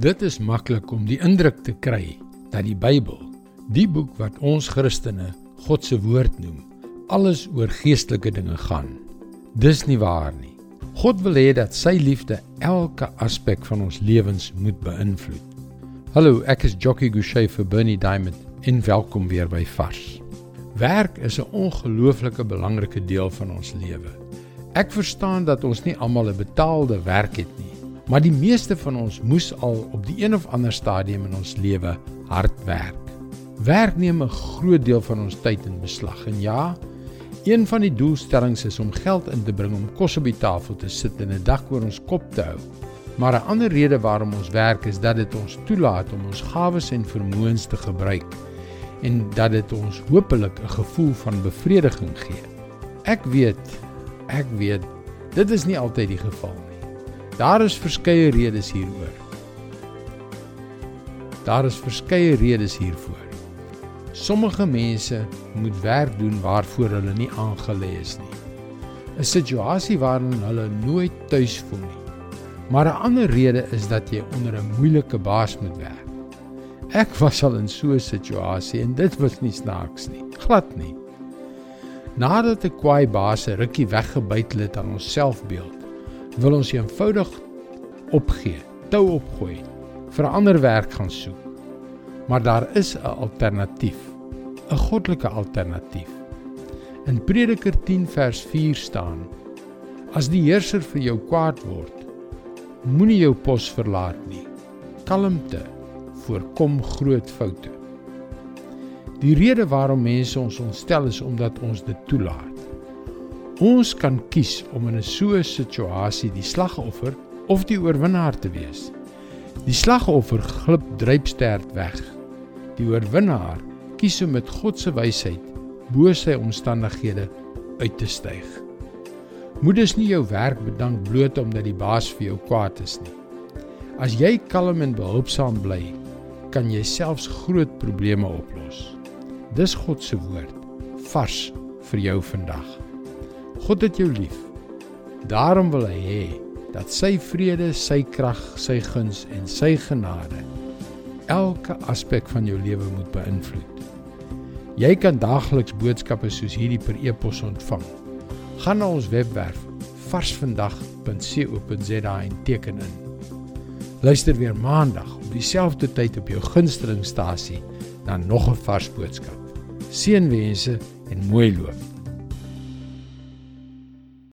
Dit is maklik om die indruk te kry dat die Bybel, die boek wat ons Christene God se woord noem, alles oor geestelike dinge gaan. Dis nie waar nie. God wil hê dat sy liefde elke aspek van ons lewens moet beïnvloed. Hallo, ek is Jockey Gouchee vir Bernie Diamond en welkom weer by Vars. Werk is 'n ongelooflike belangrike deel van ons lewe. Ek verstaan dat ons nie almal 'n betaalde werk het nie. Maar die meeste van ons moes al op die een of ander stadium in ons lewe hard werk. Werk neem 'n groot deel van ons tyd in beslag en ja, een van die doelstellings is om geld in te bring om kos op die tafel te sit en 'n dak oor ons kop te hou. Maar 'n ander rede waarom ons werk is dat dit ons toelaat om ons gawes en vermoëns te gebruik en dat dit ons hopelik 'n gevoel van bevrediging gee. Ek weet, ek weet, dit is nie altyd die geval nie. Daar is verskeie redes hieroor. Daar is verskeie redes hiervoor. Sommige mense moet werk doen waarvoor hulle nie aangelê is nie. 'n Situasie waarin hulle nooit tuis voel nie. Maar 'n ander rede is dat jy onder 'n moeilike baas moet werk. Ek was al in so 'n situasie en dit was nie snaaks nie. Glad nie. Nadat 'n kwaai baas 'n rukkie weggebyt het aan ons selfbeeld, wil ons eenvoudig opgee, tou opgooi, vir 'n ander werk gaan soek. Maar daar is 'n alternatief, 'n goddelike alternatief. In Prediker 10 vers 4 staan: As die heerser vir jou kwaad word, moenie jou pos verlaat nie. Kalmte voorkom groot foute. Die rede waarom mense ons ontstel is omdat ons dit toelaat. Ons kan kies om in 'n so 'n situasie die slagoffer of die oorwinnaar te wees. Die slagoffer glip drypsterd weg. Die oorwinnaar kies om met God se wysheid bo sy omstandighede uit te styg. Moet dus nie jou werk bedank bloot omdat die baas vir jou kwaad is nie. As jy kalm en behulpsaam bly, kan jy selfs groot probleme oplos. Dis God se woord vars vir jou vandag. God het jou lief. Daarom wil hy hê dat sy vrede, sy krag, sy guns en sy genade elke aspek van jou lewe moet beïnvloed. Jy kan daagliks boodskappe soos hierdie per e-pos ontvang. Gaan na ons webwerf varsvandag.co.za en teken in. Luister weer maandag op dieselfde tyd op jou gunstelingstasie na nog 'n vars boodskap. Seënwense en mooi loop.